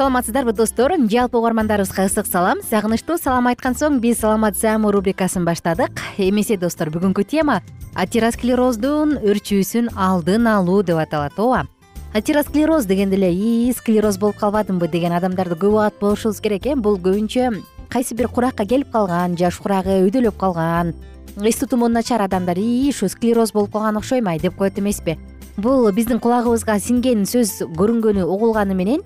саламатсыздарбы достор жалпы угармандарыбызга ысык салам. Сагынычтуу салам айткан соң биз саламат саамы рубрикасын баштадык. Эмесе достор бүгүнкү тема атеросклероздун өрчүүсүн алдын алуу деп аталат ооба. Атеросклероз дегенде эле ии склероз болуп калбадымбы деген адамдарды көп угат болушубуз керек э? Бул көбүнчө кайсы бир куракка келип калган жаш курагы өйдөлөп калган эс тутуму начар адамдар ии ушу склероз болуп калган окшойм ай деп коет эмеспи. Бул биздин кулагыбызга сиңген сөз көрүнгөнү угулганы менен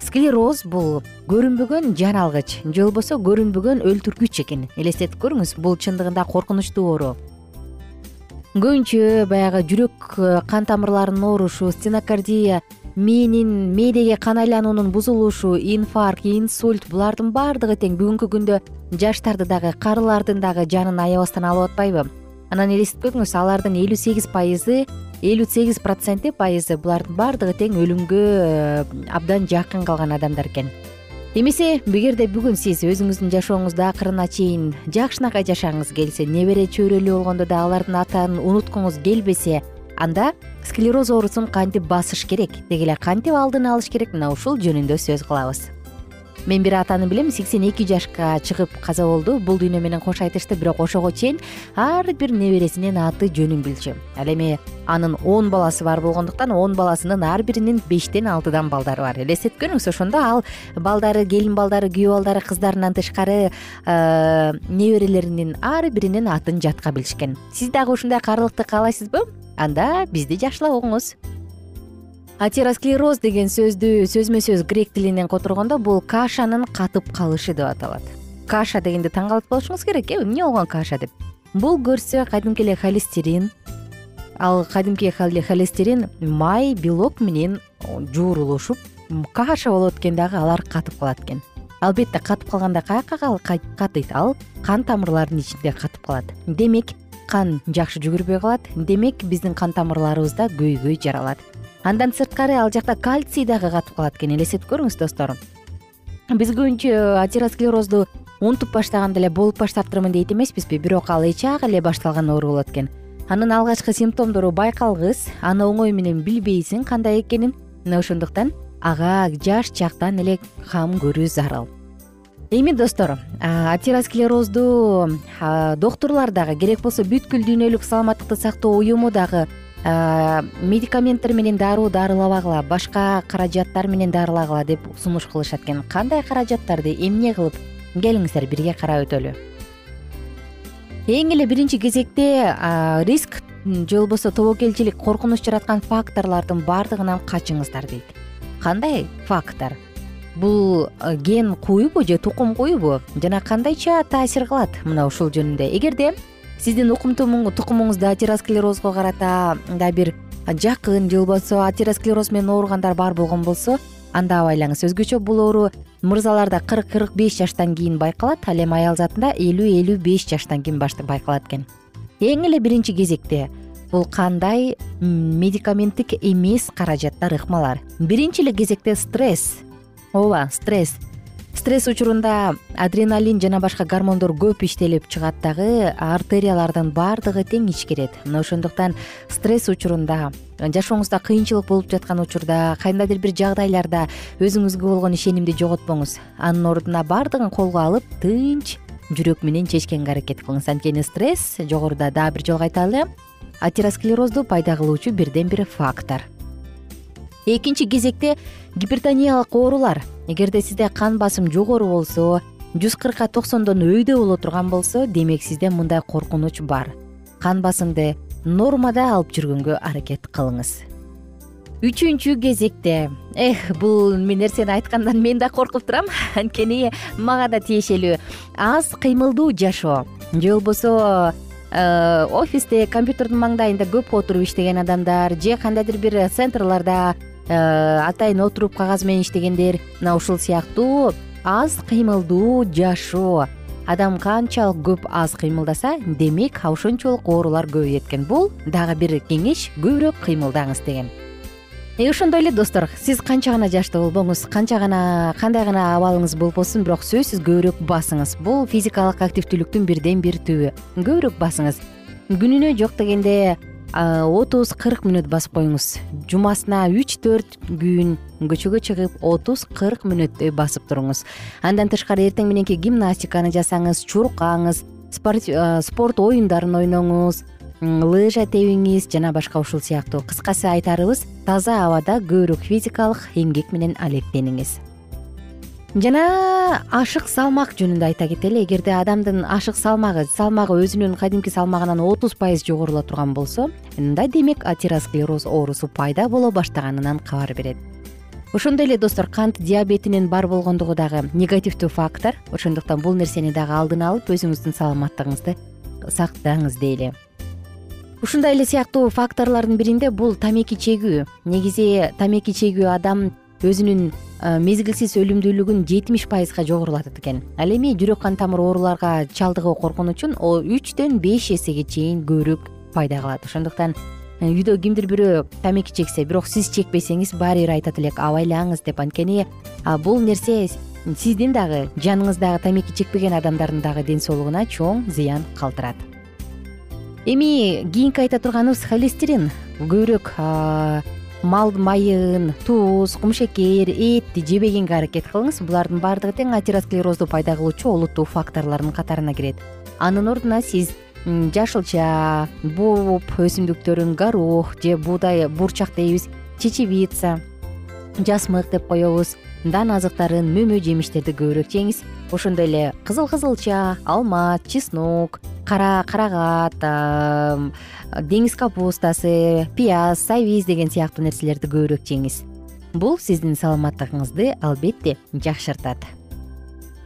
склероз бул көрүнбөгөн жан алгыч же болбосо көрүнбөгөн өлтүргүч экен. Элестетип көрүңүз бул чындыгында коркунучтуу оору көбүнчө баягы жүрөк э, кан тамырларынын оорушу стенокардия мээнин мээдеги кан айлануунун бузулушу инфаркт инсульт булардын баардыгы тең. Бүгүнкү күндө жаштарды дагы карылардын дагы жанын аябастан алып атпайбы. Анан элестетип көрүңүз алардын элүү сегиз пайызы элүү сегиз проценти пайызы. Булардын баардыгы тең өлүмгө э, абдан жакын калган адамдар экен. Эмесе эгерде бүгүн сиз өзүңүздүн жашооңузда акырына чейин жакшынакай жашагыңыз келсе небере чөйрөлүү болгондо да алардын атын унуткуңуз келбесе анда склероз оорусун кантип басыш керек? Деги эле кантип алдын алыш керек? Мына ушул жөнүндө сөз кылабыз мен бир атаны билем сексен эки жашка чыгып каза болду. Бул дүйнө менен кош айтышты бирок ошого чейин ар бир небересинин аты жөнүн билчү ал эми анын он баласы бар болгондуктан он баласынын ар биринин бештен алтыдан балдары бар. Элестетип көрүңүз ошондо. Ал балдары келин балдары күйөө балдары кыздарынан тышкары э, неберелеринин ар биринин атын жатка билишкен. Сиз дагы ушундай каалыкты каалайсызбы? Анда бизди жакшылап угуңуз атеросклероз деген сөздү сөзмө сөз грек тилинен которгондо бул кашанын катып калышы деп аталат. Каша дегенде таң калып калышыңыз керек э? Эмне болгон каша деп? Бул көрсө кадимки эле холестерин ал кадимки холестерин май белок менен жуурулушуп каша болот экен дагы алар катып калат экен. Албетте катып калганда каяка катыйт? Ал кан тамырлардын ичинде катып калат. Демек кан жакшы жүгүрбөй калат. Демек биздин кан тамырларыбызда көйгөй жаралат андан сырткары ал жакта кальций дагы катып калат экен. Элестетип көрүңүз достор. Биз көбүнчө атеросклерозду унутуп баштаганда эле болуп баштаптырмын дейт эмеспизби. Бирок ал эчак эле башталган оору болот экен. Анын алгачкы симптомдору байкалгыс. Аны оңой менен билбейсиң кандай экенин. Мына ошондуктан ага жаш чактан эле кам көрүү зарыл эми достор атеросклерозду доктурлар дагы керек болсо бүткүл дүйнөлүк саламаттыкты сактоо уюму дагы медикаменттер менен дароо дарылабагыла башка каражаттар менен дарылагыла деп сунуш кылышат экен. Кандай каражаттарды эмне кылып келиңиздер бирге карап өтөлү? Эң эле биринчи кезекте риск же болбосо тобокелчилик коркунуч жараткан факторлордун баардыгынан качыңыздар дейт. Кандай фактор? Бул э, ген куюбу же тукум куюбу жана кандайча таасир кылат мына ушул жөнүндө? Эгерде сиздин тукумуңузда атеросклерозго карата мындай бир жакын же болбосо атеросклероз менен ооругандар бар болгон болсо анда абайлаңыз. Өзгөчө бул оору мырзаларда кырк кырк беш жаштан кийин байкалат ал эми аял затында элүү элүү беш жаштан кийин байкалат экен. Эң эле биринчи кезекте бул кандай медикаменттик эмес каражаттар ыкмалар. Биринчи эле кезекте стресс. Ооба стресс стресс учурунда адреналин жана башка гормондор көп иштелип чыгат дагы артериялардын баардыгы тең ичкирет мына ошондуктан стресс учурунда жашооңузда кыйынчылык болуп жаткан учурда кандайдыр бир жагдайларда өзүңүзгө болгон ишенимди жоготпоңуз. Анын ордуна баардыгын колго алып тынч жүрөк менен чечкенге аракет кылыңыз. Анткени стресс жогоруда дагы бир жолу айталы атеросклерозду пайда кылуучу бирден бир фактор экинчи кезекте гипертониялык оорулар. Эгерде сизде кан басым жогору болсо жүз кыркка токсондон өйдө боло турган болсо демек сизде мындай коркунуч бар. Кан басымды нормада алып жүргөнгө аракет кылыңыз. Үчүнчү кезекте. Эх бул нерсени айткандан мен да коркуп турам. Анткени мага да тиешелүү. Аз кыймылдуу жашоо. Же болбосо Э, офисте компьютердин маңдайында көп отуруп иштеген адамдар же кандайдыр бир центрларда атайын отуруп кагаз менен иштегендер мына ушул сыяктуу аз кыймылдуу жашоо. Адам канчалык көп аз кыймылдаса демек ошончолук оорулар көбөйөт экен бул дагы бир кеңеш көбүрөөк кыймылдаңыз деген. Ошондой эле достор сиз канча гана жаштуу болбоңуз? Канча гана кандай гана абалыңыз болбосун? Бирок сөзсүз көбүрөөк басыңыз. Бул физикалык активдүүлүктүн бирден бир түбү көбүрөөк басыңыз. Күнүнө жок дегенде отуз кырк мүнөт басып коюңуз. Жумасына үч төрт күн көчөгө чыгып отуз кырк мүнөттөй басып туруңуз. Андан тышкары эртең мененки гимнастиканы жасаңыз чуркаңыз спорт оюндарын ойноңуз лыжа тебиңиз жана башка ушул сыяктуу. Кыскасы айтарыбыз таза абада көбүрөөк физикалык эмгек менен алектениңиз жана ашык салмак жөнүндө айта кетели. Эгерде адамдын ашык салмагы салмагы өзүнүн кадимки салмагынан отуз пайыз жогоруло турган болсо мындай демек атеросклероз оорусу пайда боло баштаганынан кабар берет. Ошондой эле достор кант диабетинин бар болгондугу дагы негативдүү фактор. Ошондуктан бул нерсени дагы алдын алып өзүңүздүн саламаттыгыңызды сактаңыз дейли. Ушундай эле сыяктуу факторлордун биринде бул тамеки чегүү. Негизи тамеки чегүү адам өзүнүн мезгилсиз өлүмдүүлүгүн жетимиш пайызга жогорулатат экен. Ал эми жүрөк кан тамыр ооруларга чалдыгуу коркунучун үчтөн беш эсеге чейин көбүрөөк пайда кылат ошондуктан үйдө кимдир бирөө тамеки чексе бирок сиз чекпесеңиз баары бир айтат элек абайлаңыз деп. Анткени бул нерсе сиздин дагы жаныңыздагы тамеки чекпеген адамдардын дагы ден соолугуна чоң зыян калтырат. Эми кийинки айта турганыбыз холестерин. Көбүрөөк мал майын туз кумшекер этти жебегенге аракет кылыңыз. Булардын баардыгы тең атеросклерозду пайда кылуучу олуттуу факторлордун катарына кирет. Анын ордуна сиз жашылча бууп өсүмдүктөрүн горох же буудай бурчак дейбиз чечевица жасмык деп коебуз дан азыктарын мөмө жемиштерди көбүрөөк жеңиз ошондой эле кызыл кызылча алма чеснок кара карагат деңиз капустасы пияз сабиз деген сыяктуу нерселерди көбүрөөк жеңиз. Бул сиздин саламаттыгыңызды албетте жакшыртат.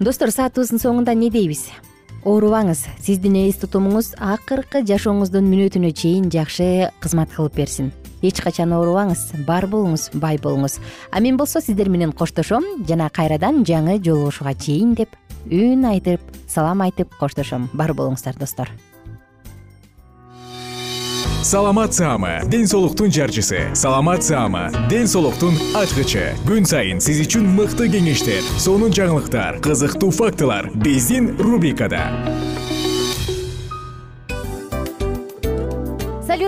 Достор саатыбыздын соңунда эмне дейбиз? Оорубаңыз сиздин эс тутумуңуз акыркы жашооңуздун мүнөтүнө чейин жакшы кызмат кылып берсин эч качан оорубаңыз бар болуңуз бай болуңуз. А мен болсо сиздер менен коштошом жана кайрадан жаңы жолугушууга чейин деп үн айтып салам айтып коштошом. Бар болуңуздар достор. Саламат саама ден соолуктун жарчысы. Саламат саама ден соолуктун ачкычы. Күн сайын сиз үчүн мыкты кеңештер сонун жаңылыктар кызыктуу фактылар биздин рубрикада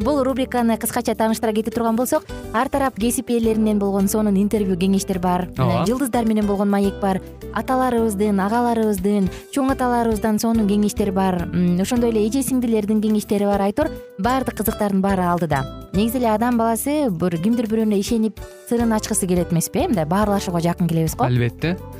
бул рубриканы кыскача тааныштыра кете турган болсок ар тарап кесип ээлеринен болгон сонун интервью кеңештер бар. Ооба. Жылдыздар менен болгон маек бар. Аталарыбыздын агаларыбыздын чоң аталарыбыздан сонун кеңештер бар. Ошондой эле эже сиңдилердин кеңештери бар айтор. Баардык кызыктардын баары алдыда. Негизи эле адам баласы бир кимдир бирөөнө ишенип сырын ачкысы келет эмеспи э мындай баарлашууга жакын келебиз го. Албетте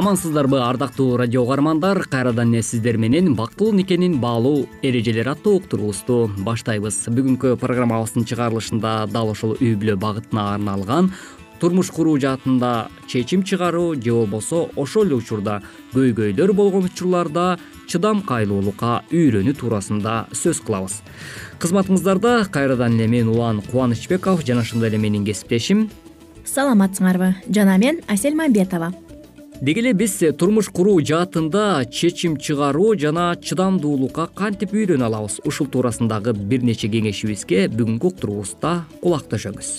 амансыздарбы ардактуу радио угармандар. Кайрадан эле сиздер менен бактылуу никенин баалуу эрежелери аттуу уктуруубузду баштайбыз. Бүгүнкү программабыздын чыгарылышында дал ошол үй бүлө багытына арналган турмуш куруу жаатында чечим чыгаруу же болбосо ошол эле учурда көйгөйлөр болгон учурларда чыдамкайлуулукка үйрөнүү туурасында сөз кылабыз. Кызматыңыздарда кайрадан эле мен улан кубанычбеков жана ошондой эле менин кесиптешим. Саламатсыңарбы. Жана мен асель мамбетова деги эле биз турмуш куруу жаатында чечим чыгаруу жана чыдамдуулукка кантип үйрөнө алабыз? Ушул туурасындагы бир нече кеңешибизге бүгүнкү уктуруубузда кулак төшөңүз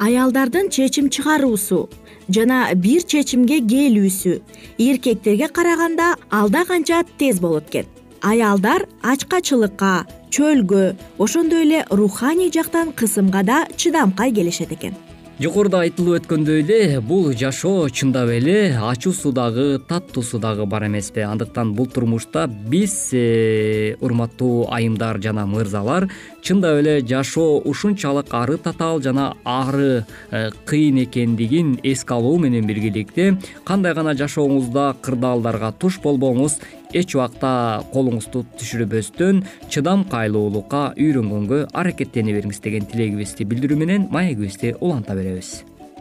аялдардын чечим чыгаруусу жана бир чечимге келүүсү эркектерге караганда алда канча тез болот экен. Аялдар ачкачылыкка чөлгө ошондой эле руханий жактан кысымга да чыдамкай келишет экен жогоруда айтылып өткөндөй эле бул жашоо чындап эле ачуусу дагы таттуусу дагы бар эмеспи андыктан бул турмушта биз э, урматтуу айымдар жана мырзалар чындап эле жашоо ушунчалык ары татаал жана ары э, кыйын экендигин эске алуу менен биргеликте кандай гана жашооңузда кырдаалдарга туш болбоңуз эч убакта колуңузду түшүрбөстөн чыдамкайлуулукка үйрөнгөнгө аракеттене бериңиз деген тилегибизди билдирүү менен маегибизди уланта беребиз.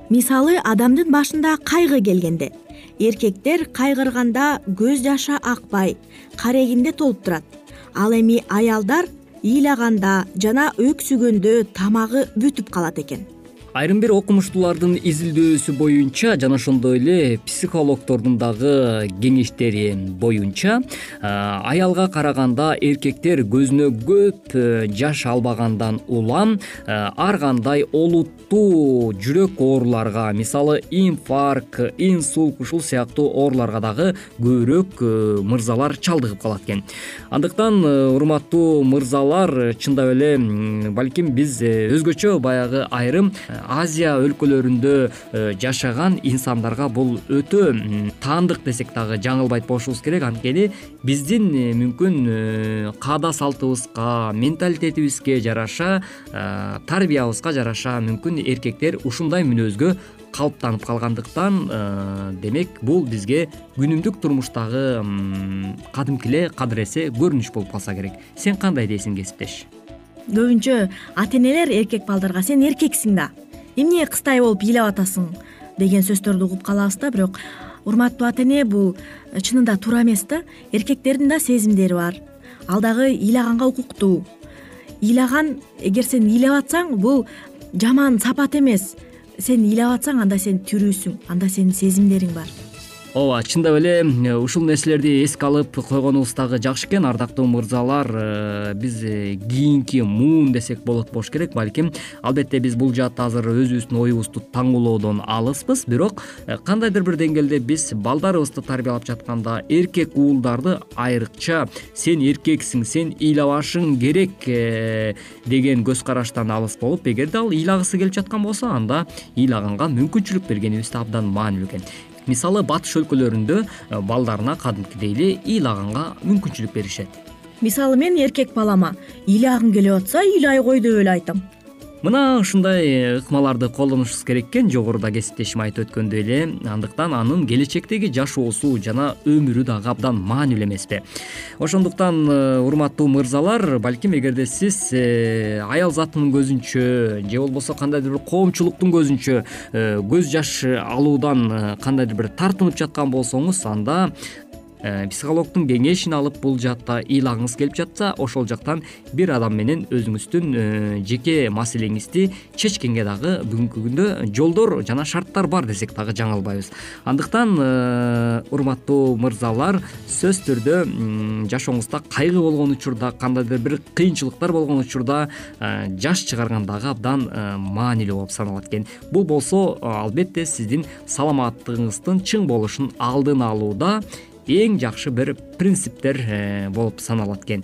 Мисалы адамдын башында кайгы келгенде. Эркектер кайгырганда көз жашы акпай карегинде толуп турат. Ал эми аялдар ыйлаганда жана өксүгөндө тамагы бүтүп калат экен айрым бир окумуштуулардын изилдөөсү боюнча жана ошондой эле психологдордун дагы кеңештери боюнча аялга караганда эркектер көзүнө көп э, жаш албагандан улам э, ар кандай олуттуу жүрөк ооруларга мисалы инфаркт инсульт ушул сыяктуу ооруларга дагы көбүрөөк э, мырзалар чалдыгып калат экен. Андыктан урматтуу мырзалар чындап эле балким биз өзгөчө баягы айрым азия өлкөлөрүндө жашаган инсандарга бул өтө таандык десек дагы жаңылбайт болушубуз керек. Анткени биздин мүмкүн каада салтыбызга менталитетибизге жараша тарбиябызга жараша мүмкүн эркектер ушундай мүнөзгө калыптанып калгандыктан э, демек бул бизге күнүмдүк турмуштагы кадимки эле кадыр эсе көрүнүш болуп калса керек. Сен кандай дейсиң кесиптеш? Көбүнчө ата энелер эркек балдарга сен эркексиң да эмне кызтай болуп ыйлап атасың деген сөздөрдү угуп калабыз да бирок урматтуу ата эне бул чынында туура эмес да эркектердин да сезимдери бар. Ал дагы ыйлаганга укуктуу. Ыйлаган эгер сен ыйлап атсаң бул жаман сапат эмес. Сен ыйлап атсаң анда сен тирүүсүң анда сенин сезимдериң бар ооба чындап эле ушул нерселерди эске алып койгонубуз дагы жакшы экен ардактуу мырзалар. Э, биз э, кийинки муун десек болот болуш керек балким албетте биз бул жаатта азыр өзүбүздүн оюбузду таңуулоодон алыспыз. Бирок э, кандайдыр бир деңгээлде биз балдарыбызды тарбиялап жатканда эркек уулдарды айрыкча сен эркексиң сен ыйлабашың керек деген көз караштан алыс болуп эгерде ал ыйлагысы келип жаткан болсо анда ыйлаганга мүмкүнчүлүк бергенибиз да абдан маанилүү экен мисалы батыш өлкөлөрүндө э, балдарына кадимкидей эле ыйлаганга мүмкүнчүлүк беришет. Мисалы мен эркек балама ыйлагың келип атса ыйлай кой деп эле айтам мына ушундай ыкмаларды колдонушубуз керек экен. Жогоруда кесиптешим айтып өткөндөй эле. Андыктан анын келечектеги жашоосу жана өмүрү дагы абдан маанилүү эмеспи ошондуктан э, урматтуу мырзалар балким эгерде сиз э, аял затынын көзүнчө же болбосо кандайдыр бир коомчулуктун көзүнчө э, көз жаш алуудан кандайдыр бир тартынып жаткан болсоңуз анда Э, психологдун кеңешин алып бул жаатта ыйлагыңыз келип жатса ошол жактан бир адам менен өзүңүздүн э, жеке маселеңизди чечкенге дагы бүгүнкү күндө жолдор жана шарттар бар десек дагы жаңылбайбыз. Андыктан э, урматтуу мырзалар сөзсүз түрдө жашооңузда кайгы болгон учурда кандайдыр бир кыйынчылыктар болгон учурда жаш чыгарган дагы абдан маанилүү болуп саналат экен. Бул болсо албетте сиздин саламаттыгыңыздын чың болушун алдын алууда эң жакшы бир принциптер э, болуп саналат экен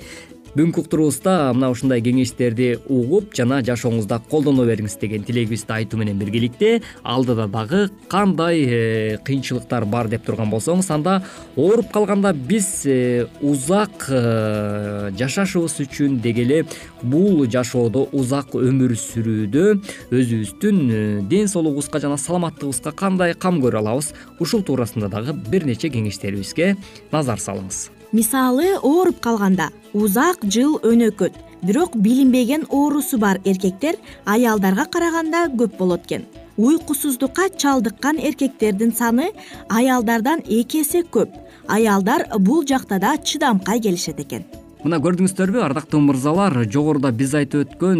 бүгүнкү уктуруубузда мына ушундай кеңештерди угуп жана жашооңузда колдоно бериңиз деген тилегибизди айтуу менен биргеликте алдыда дагы кандай э, кыйынчылыктар бар деп турган болсоңуз анда ооруп калганда биз э, узак жашашыбыз үчүн деги эле бул жашоодо узак өмүр сүрүүдө өзүбүздүн ден соолугубузга жана саламаттыгыбызга кандай кам көрө алабыз ушул туурасында дагы бир нече кеңештерибизге назар салыңыз мисалы ооруп калганда узак жыл өнөкөт бирок билинбеген оорусу бар эркектер аялдарга караганда көп болот экен. Уйкусуздукка чалдыккан эркектердин саны аялдардан эки эсе көп. Аялдар бул жакта да чыдамкай келишет экен. Мына көрдүңүздөрбү ардактуу мырзалар жогоруда биз айтып өткөн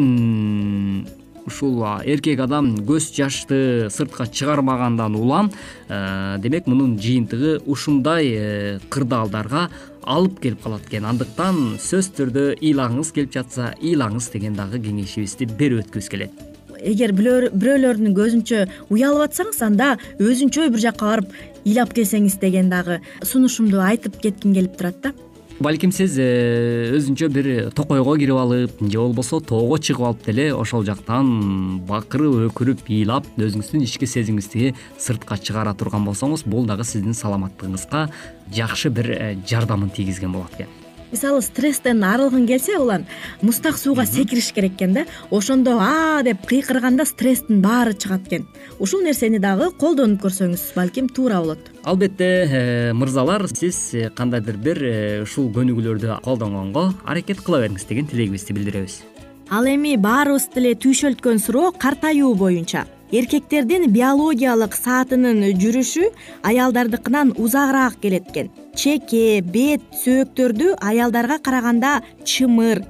ушул эркек адам көз жашты сыртка чыгармагандан улам э, демек мунун жыйынтыгы ушундай э, кырдаалдарга алып келип калат экен. Андыктан сөзсүз түрдө ыйлагыңыз келип жатса ыйлагыңыз деген дагы кеңешибизди берип өткүбүз келет. Эгер бирөөлөрдүн көзүнчө уялып атсаңыз анда өзүнчө бир жака барып ыйлап келсеңиз деген дагы сунушумду айтып кетким келип турат да балким сиз э, өзүнчө бир токойго кирип алып же болбосо тоого чыгып алып деле ошол жактан бакырып өкүрүп ыйлап өзүңүздүн ички сезимиңизди сыртка чыгара турган болсоңуз бул дагы сиздин саламаттыгыңызга жакшы бир э, жардамын тийгизген болот экен мисалы стресстен арылгың келсе улан муздак сууга секириш керек экен да. Ошондо а деп кыйкырганда стресстин баары чыгат экен ушул нерсени дагы колдонуп көрсөңүз балким туура болот. Албетте э, мырзалар сиз э, кандайдыр бир э, ушул көнүгүүлөрдү колдонгонго аракет кыла бериңиз деген тилегибизди билдиребиз. Ал эми баарыбызды эле түйшөлткөн суроо картаюу боюнча. Эркектердин биологиялык саатынын жүрүшү аялдардыкынан узагыраак келет экен чеке бет сөөктөрдү аялдарга караганда чымыр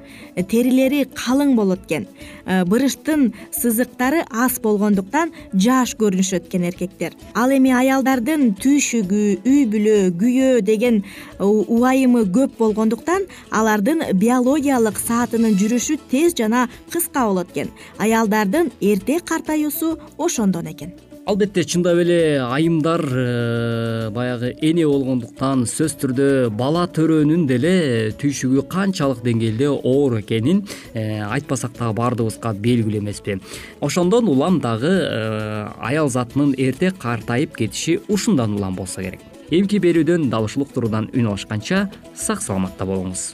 терилери калың болот экен. Э, бырыштын сызыктары аз болгондуктан жаш көрүнүшөт экен эркектер. Ал эми аялдардын түйшүгү үй бүлө күйөө деген убайымы көп болгондуктан алардын биологиялык саатынын жүрүшү тез жана кыска болот экен. Аялдардын эрте картаюусу ошондон экен албетте чындап эле айымдар э, баягы эне болгондуктан сөзсүз түрдө бала төрөөнүн деле түйшүгү канчалык деңгээлде оор экенин э, айтпасак дагы баардыгыбызга белгилүү эмеспи. Ошондон улам дагы э, аял затынын эрте картайып кетиши ушундан улам болсо керек. Эмки берүүдөн дал ушул уктуруудан үн алышканча сак саламатта болуңуз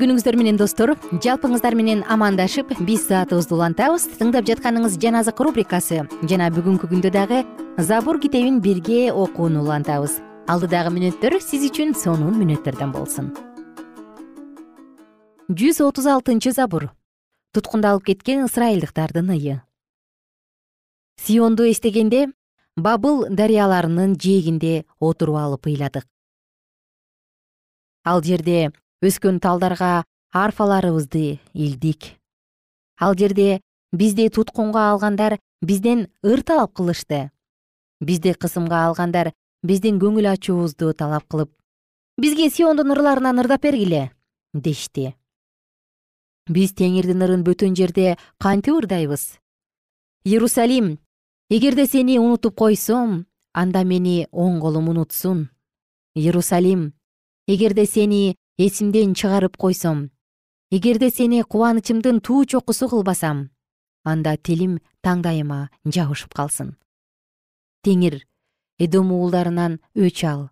күнүңүздөр менен достор жалпыңыздар менен амандашып биз саатыбызды улантабыз тыңдап жатканыңыз жан азык рубрикасы. Жана бүгүнкү күндө дагы забур китебин бирге окууну улантабыз. Алдыдагы мүнөттөр сиз үчүн сонун мүнөттөрдөн болсун. Жүз отуз алтынчы забур. Туткундалып кеткен ысрайылдыктардын ые сионду эстегенде бабыл дарыяларынын жээгинде отуруп алып ыйладык. Ал жерде өскөн талдарга арфаларыбызды илдик. Ал жерде бизди туткунга алгандар бизден ыр талап кылышты. Бизди кысымга алгандар биздин көңүл ачуубузду талап кылып бизге сиондун ырларынан ырдап бергиле дешти. Биз теңирдин ырын бөтөн жерде кантип ырдайбыз? Иерусалим эгерде сени унутуп койсом анда мени оң колум унутсун. Иерусалим эгерде сени эсимден чыгарып койсом. Эгерде сени кубанычымдын туу чокусу кылбасам анда тилим таңдайыма жабышып калсын. Теңир эдом уулдарынан өч ал.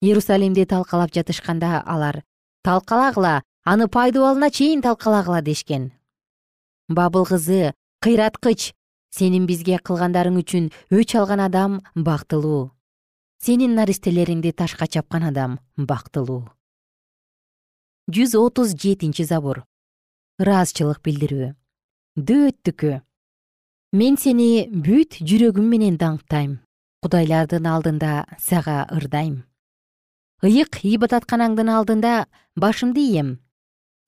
Иерусалимди талкалап жатышканда алар талкалагыла аны пайдубалына чейин талкалагыла дешкен. Бабыл кызы кыйраткыч сенин бизге кылгандарың үчүн өч алган адам бактылуу. Сенин наристелериңди ташка чапкан адам бактылуу жүз отуз жетинчи забур ыраазычылык билдирүү. Дөөттүкү. Мен сени бүт жүрөгүм менен даңктайм. Кудайлардын алдында сага ырдайм. Ыйык ибадатканаңдын алдында башымды ийем.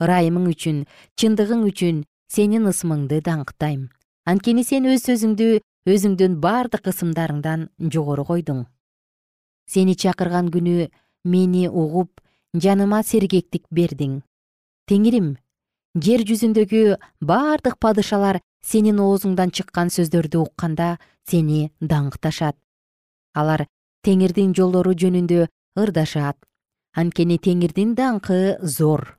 Ырайымың үчүн чындыгың үчүн сенин ысымыңды даңктайм. Анткени сен өз сөзүңдү өзүңдүн бардык ысымдарыңдан жогору койдуң. Сени чакырган күнү мени угуп жаныма сергектик бердиң. Теңирим жер жүзүндөгү бардык падышалар сенин оозуңдан чыккан сөздөрдү укканда сени даңкташат. Алар теңирдин жолдору жөнүндө ырдашат. Анткени теңирдин даңкы зор.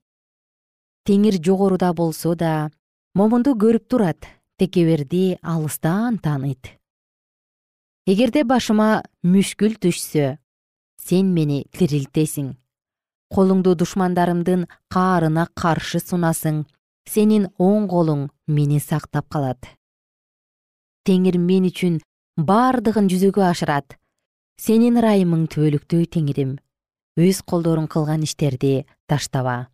Теңир жогоруда болсо да момунду көрүп турат текеберди алыстан тааныйт эгерде башыма мүшкүл түшсө сен мени тирилтесиң колуңду душмандарымдын каарына каршы сунасың. Сенин оң колуң мени сактап калат. Теңир мен үчүн бардыгын жүзөгө ашырат. Сенин ырайымың түбөлүктүү теңирим. Өз колдоруң кылган иштерди таштаба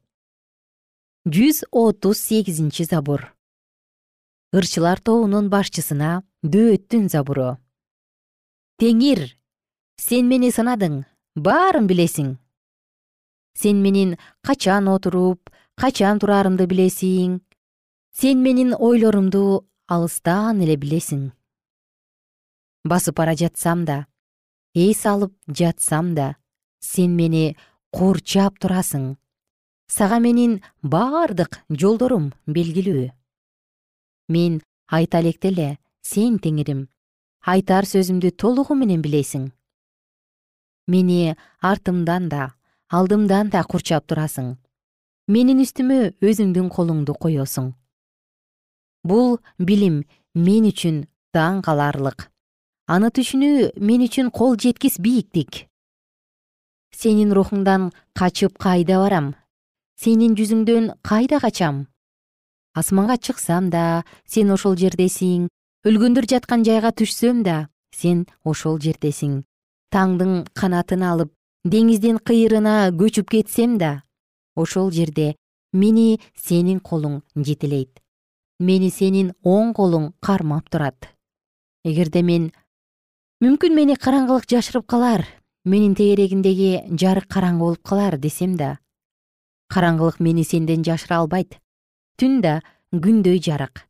жүз отуз сегизинчи забур. Ырчылар тобунун башчысына дөөттүн забуру. Теңир сен мени сынадың баарын билесиң сен менин качан отуруп качан тураарымды билесиң? Сен менин ойлорумду алыстан эле билесиң. Басып бара жатсам да эс алып жатсам да сен мени курчап турасың. Сага менин бардык жолдорум белгилүү. Мен айта электе эле сен теңирим. Айтар сөзүмдү толугу менен билесиң. Мени артымдан да алдымдан да курчап турасың. Менин үстүмө өзүңдүн колуңду коесуң. Бул билим мен үчүн таң каларлык. Аны түшүнүү мен үчүн кол жеткис бийиктик сенин рухуңдан качып кайда барам? Сенин жүзүңдөн кайда качам? Асманга чыксам да сен ошол жердесиң. Өлгөндөр жаткан жайга түшсөм да сен ошол жердесиң. Таңдын канатын алып деңиздин кыйырына көчүп кетсем да ошол жерде мени сенин колуң жетелейт мени сенин оң колуң кармап турат. Эгерде мен мүмкүн мени караңгылык жашырып калар менин тегерегимдеги жарык караңгы болуп калар десем да караңгылык мени сенден жашыра албайт. Түн да күндөй жарык.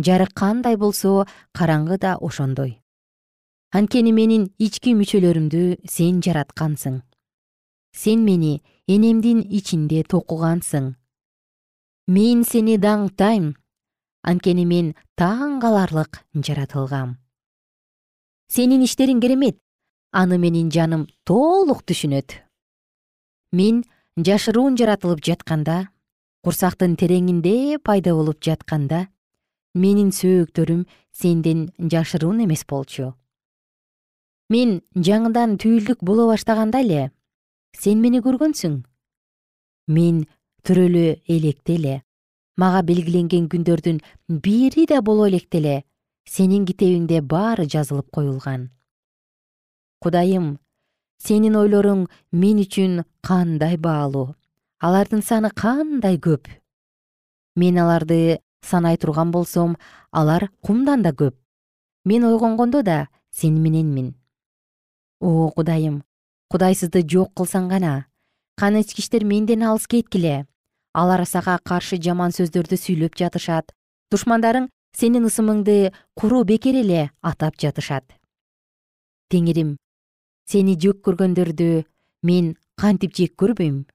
Жарык кандай болсо караңгы да ошондой. Анткени менин ички мүчөлөрүмдү сен жараткансың сен мени энемдин ичинде токугансың. Мен сени даңктайм. Анткени мен таң каларлык жаратылгам. Сенин иштериң керемет. Аны менин жаным толук түшүнөт. Мен жашыруун жаратылып жатканда курсактын тереңинде пайда болуп жатканда менин сөөктөрүм сенден жашыруун эмес болчу. Мен жаңыдан түйүлдүк боло баштаганда эле сен мени көргөнсүң. Мен төрөлө электе эле мага белгиленген күндөрдүн бири да боло электе эле сенин китебиңде баары жазылып коюлган. Кудайым сенин ойлоруң мен үчүн кандай баалуу? Алардын саны кандай көп? Мен аларды санай турган болсом алар кумдан да көп. Мен ойгонгондо да сени мененмин. О кудайым кудайсызды жок кылсаң гана кан ичкичтер менден алыс кеткиле. Алар сага каршы жаман сөздөрдү сүйлөп жатышат. Душмандарың сенин ысымыңды куру бекер эле атап жатышат. Теңирим сени жек көргөндөрдү мен кантип жек көрбөйм?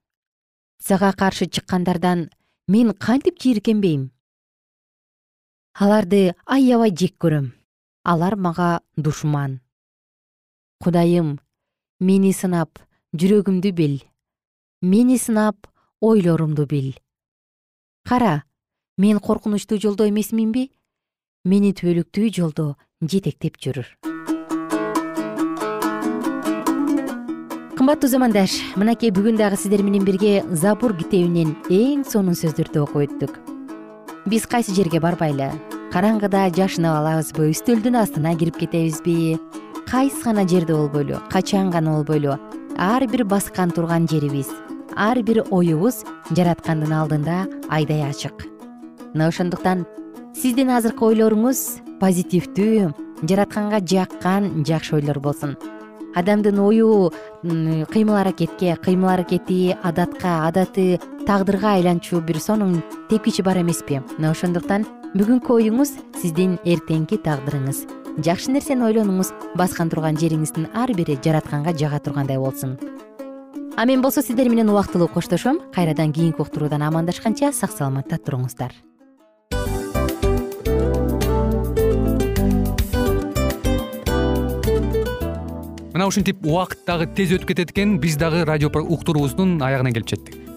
Сага каршы чыккандардан мен кантип жийиркенбейм аларды аябай жек көрөм. Алар мага душман. Кудайым мени сынап жүрөгүмдү бил. Мени сынап ойлорумду бил. Кара мен коркунучтуу жолдо эмесминби? Мени түбөлүктүү жолдо жетектеп жүр кымбаттуу замандаш мынакей бүгүн дагы сиздер менен бирге забур китебинен эң сонун сөздөрдү окуп өттүк биз кайсы жерге барбайлы караңгыда жашынып алабызбы үстөлдүн астына кирип кетебизби. Кайсы гана жерде болбойлу качан гана болбойлу ар бир баскан турган жерибиз ар бир оюбуз жараткандын алдында айдай ачык. Мына ошондуктан сиздин азыркы ойлоруңуз позитивдүү жаратканга жаккан жакшы ойлор болсун. Адамдын ою кыймыл аракетке кыймыл аракети адатка адаты тагдырга айланчу бир сонун тепкичи бар эмеспи. Мына ошондуктан бүгүнкү оюңуз сиздин эртеңки тагдырыңыз. Жакшы нерсени ойлонуңуз баскан турган жериңиздин ар бири жаратканга жага тургандай болсун. А мен болсо сиздер менен убактылуу коштошом кайрадан кийинки уктуруудан амандашканча сак саламатта туруңуздар. Мына ушинтип убакыт дагы тез өтүп кетет экен биз дагы радио уктуруубуздун аягына келип жеттик